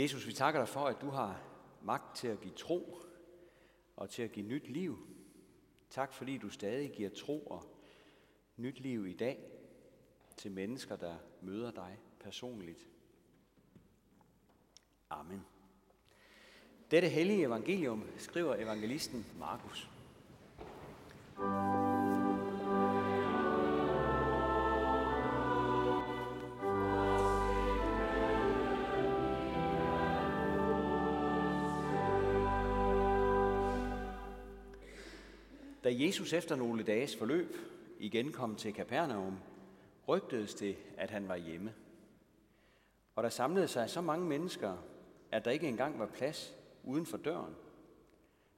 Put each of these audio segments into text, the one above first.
Jesus, vi takker dig for, at du har magt til at give tro og til at give nyt liv. Tak fordi du stadig giver tro og nyt liv i dag til mennesker, der møder dig personligt. Amen. Dette hellige evangelium skriver evangelisten Markus. Da Jesus efter nogle dages forløb igen kom til Kapernaum, rygtedes det, at han var hjemme. Og der samlede sig så mange mennesker, at der ikke engang var plads uden for døren.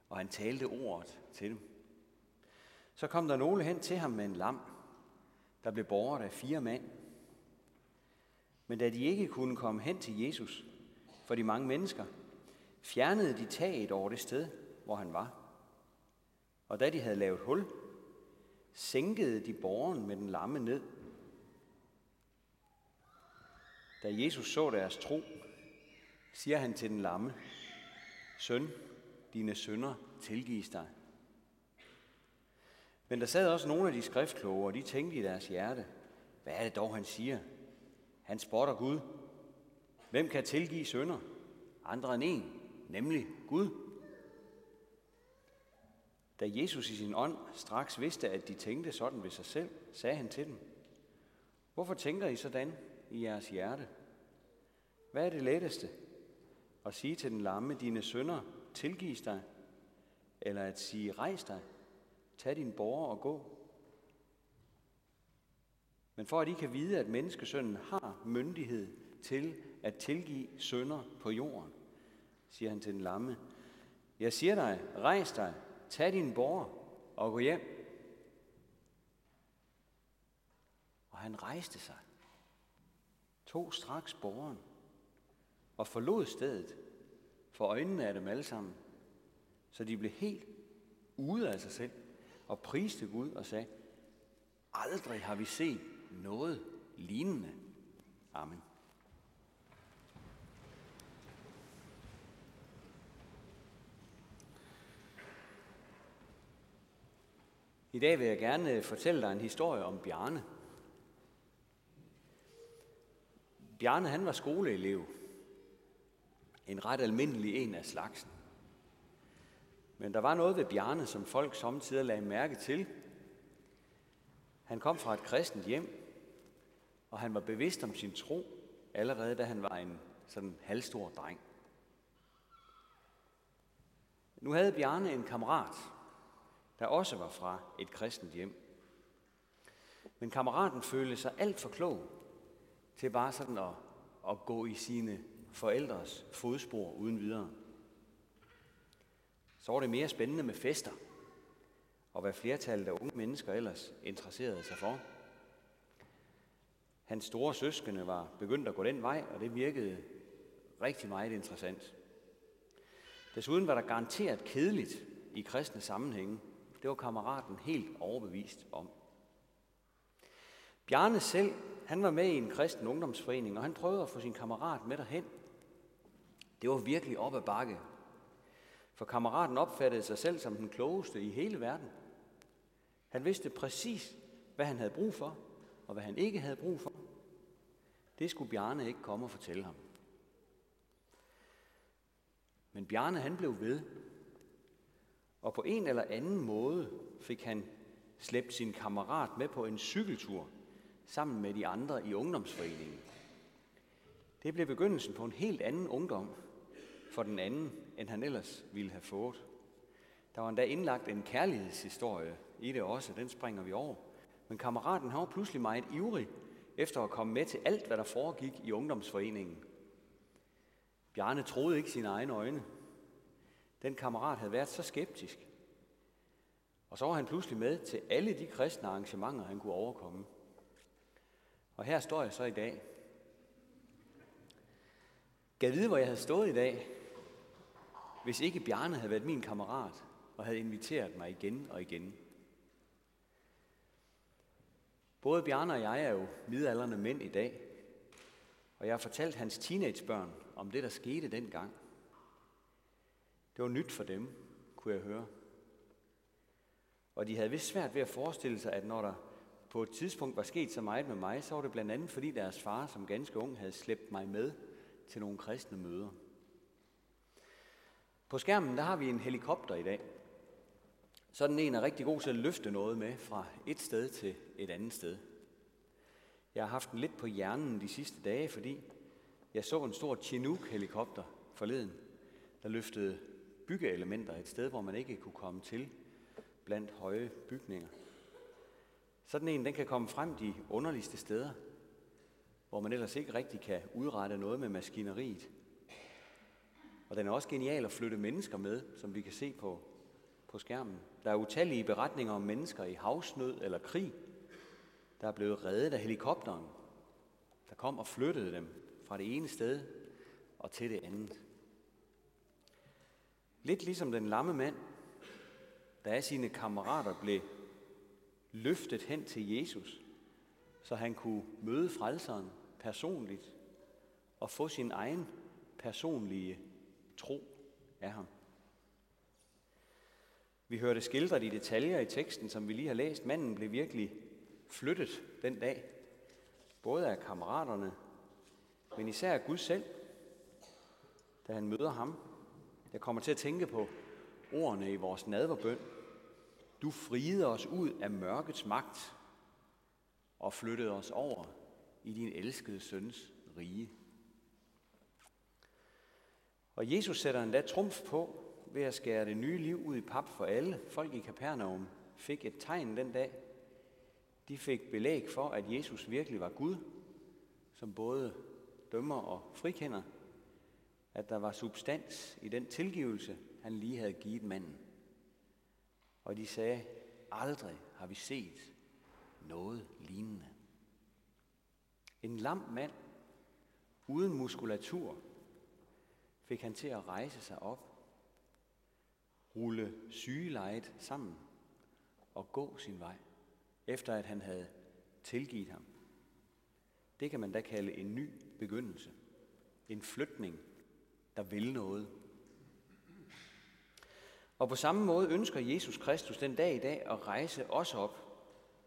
Og han talte ordet til dem. Så kom der nogle hen til ham med en lam, der blev båret af fire mænd. Men da de ikke kunne komme hen til Jesus for de mange mennesker, fjernede de taget over det sted, hvor han var. Og da de havde lavet hul, sænkede de borgen med den lamme ned. Da Jesus så deres tro, siger han til den lamme, Søn, dine sønder tilgives dig. Men der sad også nogle af de skriftkloge, og de tænkte i deres hjerte, hvad er det dog, han siger? Han spotter Gud. Hvem kan tilgive sønder? Andre end en, nemlig Gud. Da Jesus i sin ånd straks vidste, at de tænkte sådan ved sig selv, sagde han til dem, Hvorfor tænker I sådan i jeres hjerte? Hvad er det letteste? At sige til den lamme, dine sønder tilgives dig, eller at sige, rejs dig, tag din borger og gå. Men for at I kan vide, at menneskesønnen har myndighed til at tilgive sønder på jorden, siger han til den lamme, jeg siger dig, rejs dig, tag din borger og gå hjem. Og han rejste sig, tog straks borgeren og forlod stedet for øjnene af dem alle sammen, så de blev helt ude af sig selv og priste Gud og sagde, aldrig har vi set noget lignende. Amen. I dag vil jeg gerne øh, fortælle dig en historie om Bjarne. Bjarne han var skoleelev. En ret almindelig en af slagsen. Men der var noget ved Bjarne, som folk samtidig lagde mærke til. Han kom fra et kristent hjem, og han var bevidst om sin tro, allerede da han var en sådan halvstor dreng. Nu havde Bjarne en kammerat, der også var fra et kristent hjem. Men kammeraten følte sig alt for klog til bare sådan at, at gå i sine forældres fodspor uden videre. Så var det mere spændende med fester, og hvad flertallet af unge mennesker ellers interesserede sig for. Hans store søskende var begyndt at gå den vej, og det virkede rigtig meget interessant. Desuden var der garanteret kedeligt i kristne sammenhænge, det var kammeraten helt overbevist om. Bjarne selv, han var med i en kristen ungdomsforening, og han prøvede at få sin kammerat med derhen. Det var virkelig op ad bakke. For kammeraten opfattede sig selv som den klogeste i hele verden. Han vidste præcis, hvad han havde brug for, og hvad han ikke havde brug for. Det skulle Bjarne ikke komme og fortælle ham. Men Bjarne han blev ved, og på en eller anden måde fik han slæbt sin kammerat med på en cykeltur sammen med de andre i ungdomsforeningen. Det blev begyndelsen på en helt anden ungdom for den anden, end han ellers ville have fået. Der var endda indlagt en kærlighedshistorie i det også, den springer vi over. Men kammeraten har var pludselig meget ivrig efter at komme med til alt, hvad der foregik i ungdomsforeningen. Bjarne troede ikke sine egne øjne. Den kammerat havde været så skeptisk. Og så var han pludselig med til alle de kristne arrangementer, han kunne overkomme. Og her står jeg så i dag. Gav vide, hvor jeg havde stået i dag, hvis ikke Bjarne havde været min kammerat og havde inviteret mig igen og igen. Både Bjarne og jeg er jo midalderne mænd i dag, og jeg har fortalt hans teenagebørn om det, der skete dengang. Det var nyt for dem, kunne jeg høre. Og de havde vist svært ved at forestille sig, at når der på et tidspunkt var sket så meget med mig, så var det blandt andet, fordi deres far som ganske ung havde slæbt mig med til nogle kristne møder. På skærmen der har vi en helikopter i dag. Sådan en er rigtig god til at løfte noget med fra et sted til et andet sted. Jeg har haft den lidt på hjernen de sidste dage, fordi jeg så en stor Chinook-helikopter forleden, der løftede byggeelementer et sted, hvor man ikke kunne komme til blandt høje bygninger. Sådan en, den kan komme frem de underligste steder, hvor man ellers ikke rigtig kan udrette noget med maskineriet. Og den er også genial at flytte mennesker med, som vi kan se på, på skærmen. Der er utallige beretninger om mennesker i havsnød eller krig, der er blevet reddet af helikopteren, der kom og flyttede dem fra det ene sted og til det andet. Lidt ligesom den lamme mand, der af sine kammerater blev løftet hen til Jesus, så han kunne møde frelseren personligt og få sin egen personlige tro af ham. Vi hørte skildret i detaljer i teksten, som vi lige har læst. Manden blev virkelig flyttet den dag, både af kammeraterne, men især af Gud selv, da han møder ham. Jeg kommer til at tænke på ordene i vores nadverbøn. Du friede os ud af mørkets magt og flyttede os over i din elskede søns rige. Og Jesus sætter endda trumf på ved at skære det nye liv ud i pap for alle. Folk i Kapernaum fik et tegn den dag. De fik belæg for, at Jesus virkelig var Gud, som både dømmer og frikender. At der var substans i den tilgivelse, han lige havde givet manden. Og de sagde, aldrig har vi set noget lignende. En lam mand, uden muskulatur, fik han til at rejse sig op, rulle sygelejet sammen og gå sin vej, efter at han havde tilgivet ham. Det kan man da kalde en ny begyndelse. En flytning, der vil noget. Og på samme måde ønsker Jesus Kristus den dag i dag at rejse os op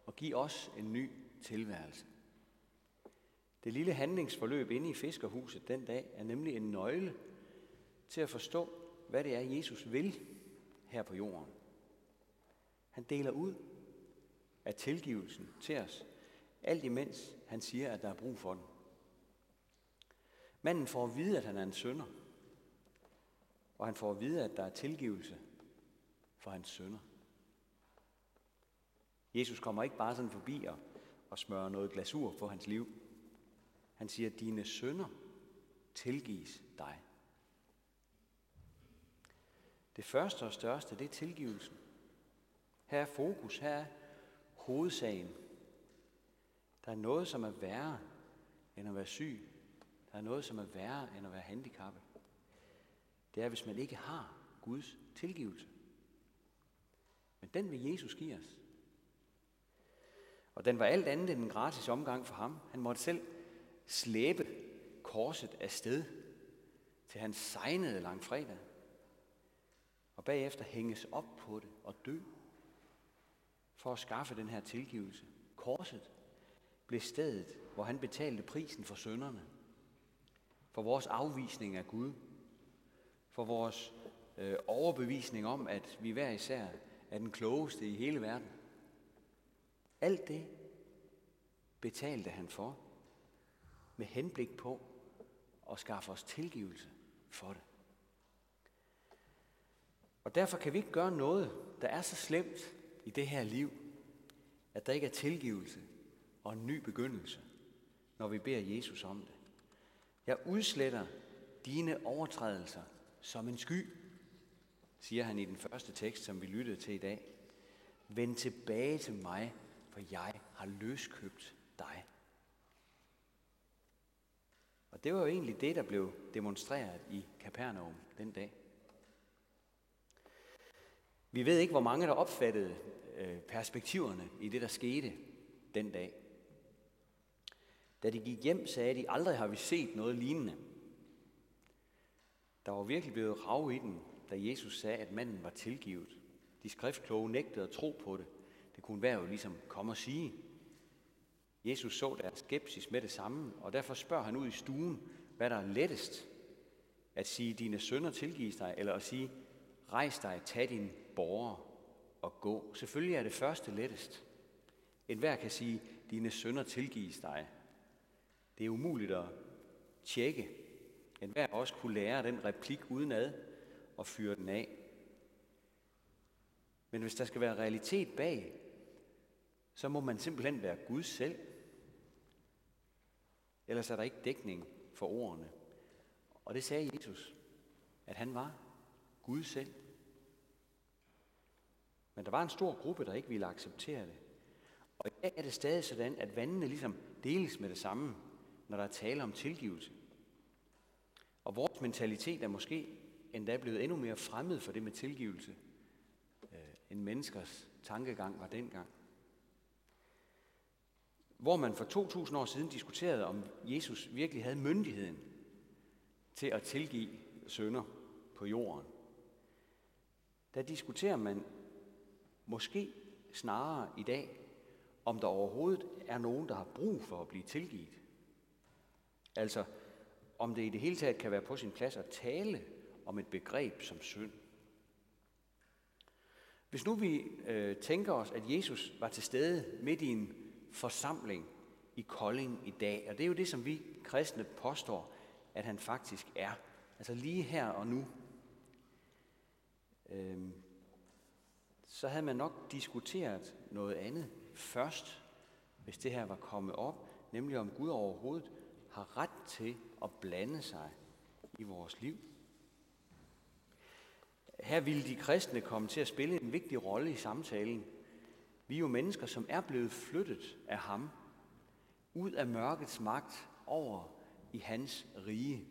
og give os en ny tilværelse. Det lille handlingsforløb inde i fiskerhuset den dag er nemlig en nøgle til at forstå, hvad det er, Jesus vil her på jorden. Han deler ud af tilgivelsen til os, alt imens han siger, at der er brug for den. Manden får at vide, at han er en sønder, og han får at vide, at der er tilgivelse for hans sønder. Jesus kommer ikke bare sådan forbi og, og smører noget glasur på hans liv. Han siger, at dine sønder tilgives dig. Det første og største, det er tilgivelsen. Her er fokus, her er hovedsagen. Der er noget, som er værre end at være syg. Der er noget, som er værre end at være handicappet. Det er, hvis man ikke har Guds tilgivelse. Men den vil Jesus give os. Og den var alt andet end en gratis omgang for ham. Han måtte selv slæbe korset af sted, til han sejnede langfredag og bagefter hænges op på det og dø for at skaffe den her tilgivelse. Korset blev stedet, hvor han betalte prisen for sønderne, for vores afvisning af Gud, for vores øh, overbevisning om, at vi hver især er den klogeste i hele verden. Alt det betalte han for med henblik på at skaffe os tilgivelse for det. Og derfor kan vi ikke gøre noget, der er så slemt i det her liv, at der ikke er tilgivelse og en ny begyndelse, når vi beder Jesus om det. Jeg udsletter dine overtrædelser som en sky, siger han i den første tekst, som vi lyttede til i dag. Vend tilbage til mig, for jeg har løskøbt dig. Og det var jo egentlig det, der blev demonstreret i Kapernaum den dag. Vi ved ikke, hvor mange der opfattede øh, perspektiverne i det, der skete den dag. Da de gik hjem, sagde de, aldrig har vi set noget lignende. Der var virkelig blevet rav i den, da Jesus sagde, at manden var tilgivet. De skriftkloge nægtede at tro på det. Det kunne være jo ligesom komme og sige. Jesus så deres skepsis med det samme, og derfor spørger han ud i stuen, hvad der er lettest. At sige, dine sønner tilgives dig, eller at sige, rejs dig, tag din borger og gå. Selvfølgelig er det første lettest. En hver kan sige, dine sønner tilgives dig. Det er umuligt at tjekke. En hver også kunne lære den replik udenad og fyre den af. Men hvis der skal være realitet bag, så må man simpelthen være Gud selv. Ellers er der ikke dækning for ordene. Og det sagde Jesus, at han var Gud selv. Men der var en stor gruppe, der ikke ville acceptere det. Og i dag er det stadig sådan, at vandene ligesom deles med det samme, når der er tale om tilgivelse. Og vores mentalitet er måske endda blevet endnu mere fremmed for det med tilgivelse, øh, end menneskers tankegang var dengang. Hvor man for 2000 år siden diskuterede, om Jesus virkelig havde myndigheden til at tilgive sønder på jorden. Der diskuterer man måske snarere i dag, om der overhovedet er nogen, der har brug for at blive tilgivet. Altså, om det i det hele taget kan være på sin plads at tale om et begreb som synd. Hvis nu vi øh, tænker os, at Jesus var til stede midt i en forsamling i Kolding i dag, og det er jo det, som vi kristne påstår, at han faktisk er. Altså lige her og nu. Øh, så havde man nok diskuteret noget andet først, hvis det her var kommet op, nemlig om Gud overhovedet har ret til at blande sig i vores liv. Her ville de kristne komme til at spille en vigtig rolle i samtalen. Vi er jo mennesker, som er blevet flyttet af ham, ud af mørkets magt over i hans rige.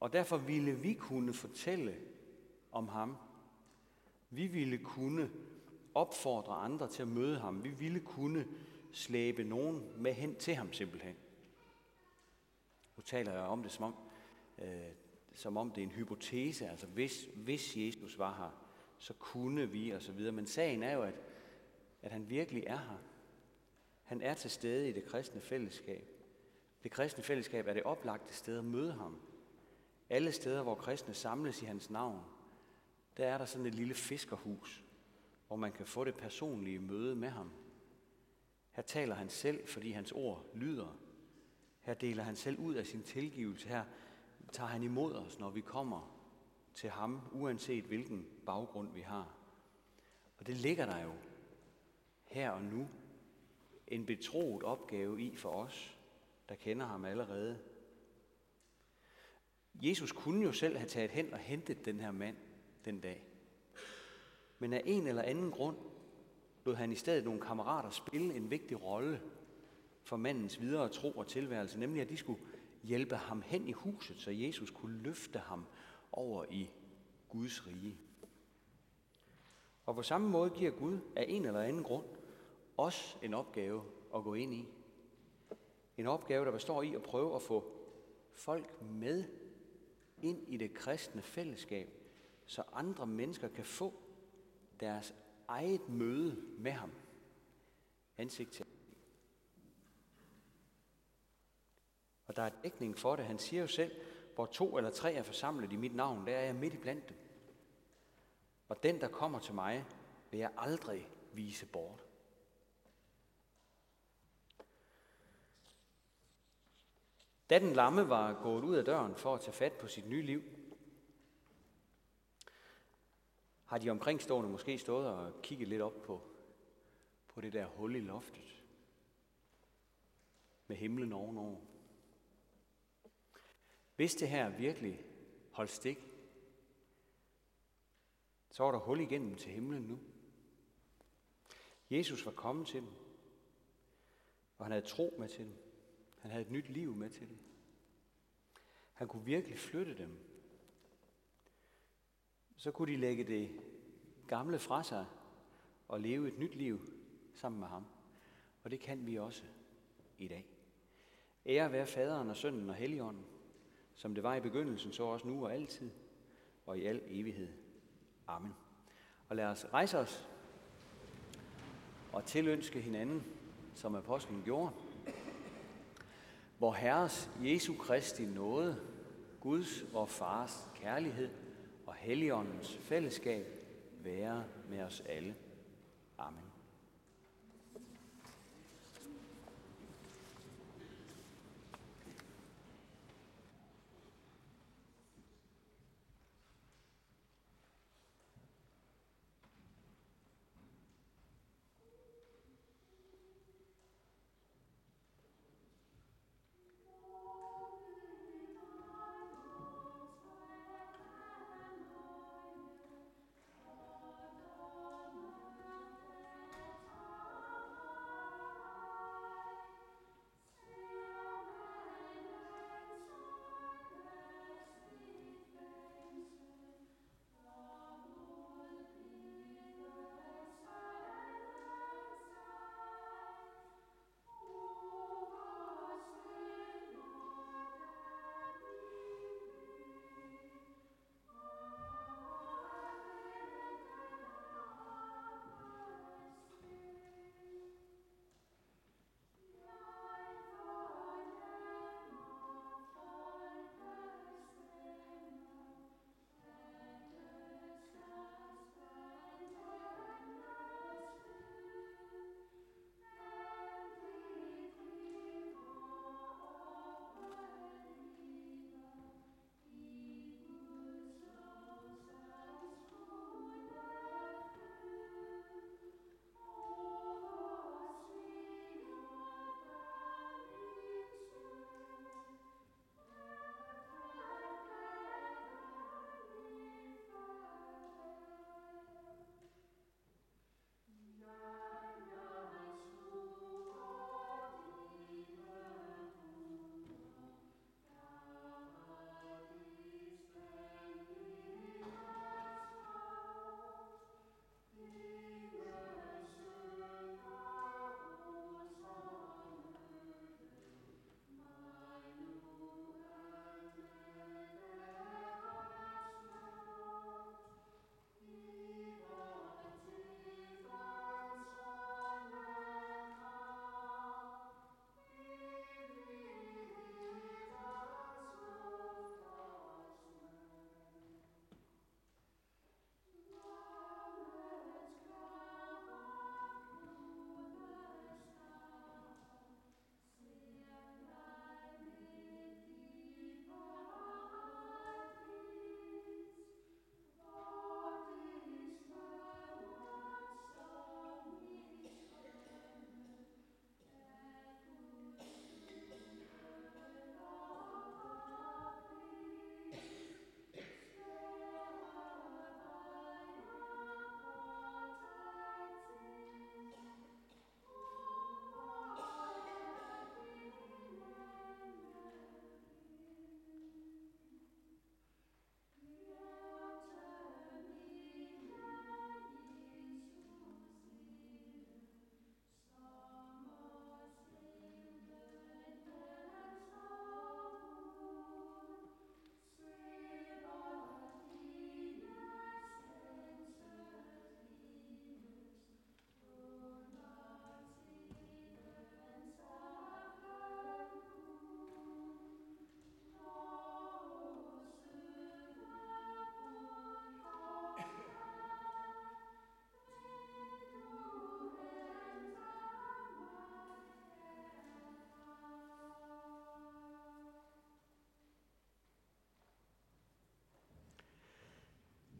Og derfor ville vi kunne fortælle om ham. Vi ville kunne opfordre andre til at møde ham. Vi ville kunne slæbe nogen med hen til ham simpelthen. Nu taler jeg om det som om, øh, som om det er en hypotese, altså hvis, hvis Jesus var her, så kunne vi og så videre. Men sagen er jo, at, at han virkelig er her. Han er til stede i det kristne fællesskab. Det kristne fællesskab er det oplagte sted at møde ham. Alle steder, hvor kristne samles i hans navn, der er der sådan et lille fiskerhus, hvor man kan få det personlige møde med ham. Her taler han selv, fordi hans ord lyder. Her deler han selv ud af sin tilgivelse. Her tager han imod os, når vi kommer til ham, uanset hvilken baggrund vi har. Og det ligger der jo her og nu en betroet opgave i for os, der kender ham allerede. Jesus kunne jo selv have taget hen og hentet den her mand den dag. Men af en eller anden grund lod han i stedet nogle kammerater spille en vigtig rolle for mandens videre tro og tilværelse, nemlig at de skulle hjælpe ham hen i huset, så Jesus kunne løfte ham over i Guds rige. Og på samme måde giver Gud af en eller anden grund os en opgave at gå ind i. En opgave, der består i at prøve at få folk med ind i det kristne fællesskab, så andre mennesker kan få deres eget møde med ham. Ansigt til Og der er dækning for det. Han siger jo selv, hvor to eller tre er forsamlet i mit navn, der er jeg midt i blandt dem. Og den, der kommer til mig, vil jeg aldrig vise bort. Da den lamme var gået ud af døren for at tage fat på sit nye liv, har de omkringstående måske stået og kigget lidt op på, på det der hul i loftet med himlen ovenover. Hvis det her virkelig holdt stik, så var der hul igennem til himlen nu. Jesus var kommet til dem, og han havde tro med til dem. Han havde et nyt liv med til dem. Han kunne virkelig flytte dem. Så kunne de lægge det gamle fra sig og leve et nyt liv sammen med ham. Og det kan vi også i dag. Ære være faderen og sønnen og helligånden, som det var i begyndelsen, så også nu og altid, og i al evighed. Amen. Og lad os rejse os og tilønske hinanden, som apostlen gjorde. Hvor Herres Jesu Kristi nåde, Guds og Fars kærlighed og Helligåndens fællesskab være med os alle. Amen.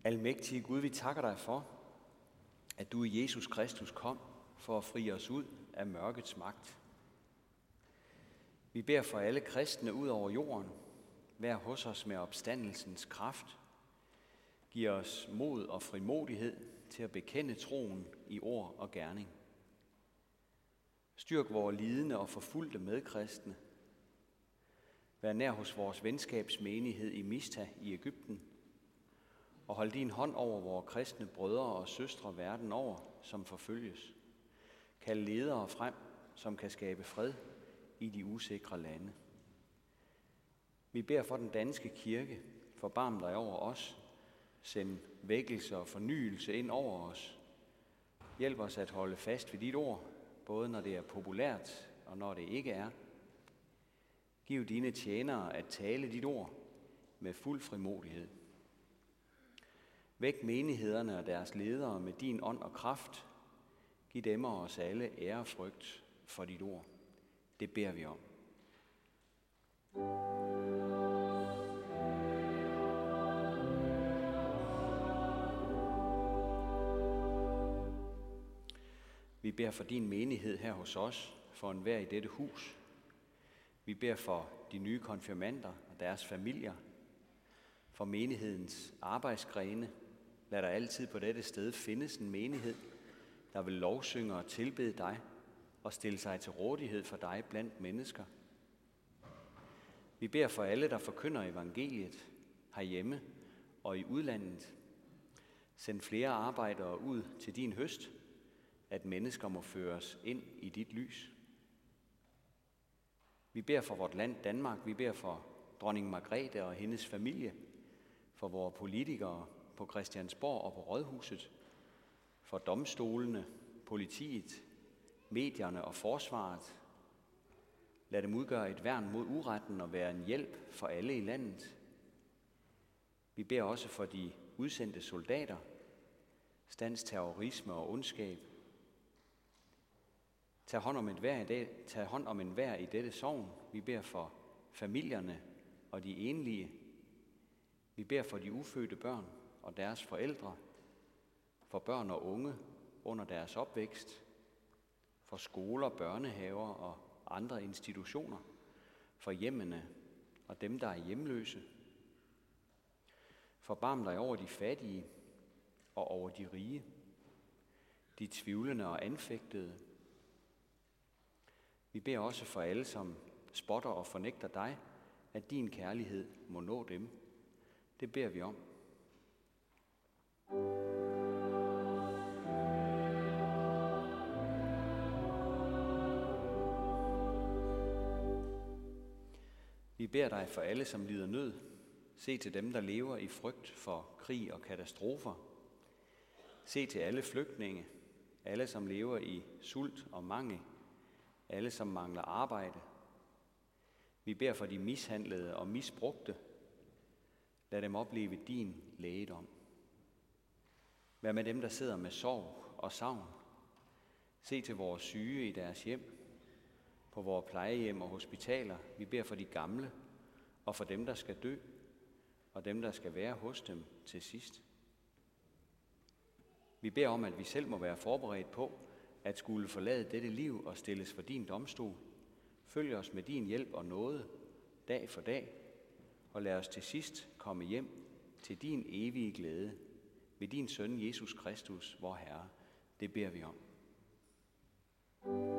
Almægtige Gud, vi takker dig for, at du i Jesus Kristus kom for at fri os ud af mørkets magt. Vi beder for alle kristne ud over jorden, vær hos os med opstandelsens kraft. Giv os mod og frimodighed til at bekende troen i ord og gerning. Styrk vores lidende og forfulgte medkristne. Vær nær hos vores venskabsmenighed i Mista i Ægypten – og hold din hånd over vores kristne brødre og søstre verden over, som forfølges. Kald ledere frem, som kan skabe fred i de usikre lande. Vi beder for den danske kirke, forbarm dig over os, send vækkelse og fornyelse ind over os. Hjælp os at holde fast ved dit ord, både når det er populært og når det ikke er. Giv dine tjenere at tale dit ord med fuld frimodighed. Væk menighederne og deres ledere med din ånd og kraft. Giv dem og os alle ære og frygt for dit ord. Det beder vi om. Vi beder for din menighed her hos os, for enhver i dette hus. Vi beder for de nye konfirmander og deres familier, for menighedens arbejdsgrene. Lad der altid på dette sted findes en menighed, der vil lovsynge og tilbede dig og stille sig til rådighed for dig blandt mennesker. Vi beder for alle, der forkynder evangeliet herhjemme og i udlandet. Send flere arbejdere ud til din høst, at mennesker må føres ind i dit lys. Vi beder for vort land Danmark, vi beder for dronning Margrethe og hendes familie, for vores politikere på Christiansborg og på Rådhuset, for domstolene, politiet, medierne og forsvaret. Lad dem udgøre et værn mod uretten og være en hjælp for alle i landet. Vi beder også for de udsendte soldater, stands terrorisme og ondskab. Tag hånd om en hver i, dag, tag hånd om en hver i dette sovn. Vi beder for familierne og de enlige. Vi beder for de ufødte børn og deres forældre, for børn og unge under deres opvækst, for skoler, børnehaver og andre institutioner, for hjemmene og dem, der er hjemløse. Forbarm dig over de fattige og over de rige, de tvivlende og anfægtede. Vi beder også for alle, som spotter og fornægter dig, at din kærlighed må nå dem. Det beder vi om. Vi beder dig for alle, som lider nød. Se til dem, der lever i frygt for krig og katastrofer. Se til alle flygtninge, alle som lever i sult og mangel, alle som mangler arbejde. Vi beder for de mishandlede og misbrugte. Lad dem opleve din lægedom. Vær med dem, der sidder med sorg og savn. Se til vores syge i deres hjem, på vores plejehjem og hospitaler. Vi beder for de gamle og for dem, der skal dø, og dem, der skal være hos dem til sidst. Vi beder om, at vi selv må være forberedt på at skulle forlade dette liv og stilles for din domstol. Følg os med din hjælp og nåde dag for dag, og lad os til sidst komme hjem til din evige glæde ved din søn Jesus Kristus, vor Herre. Det beder vi om. thank you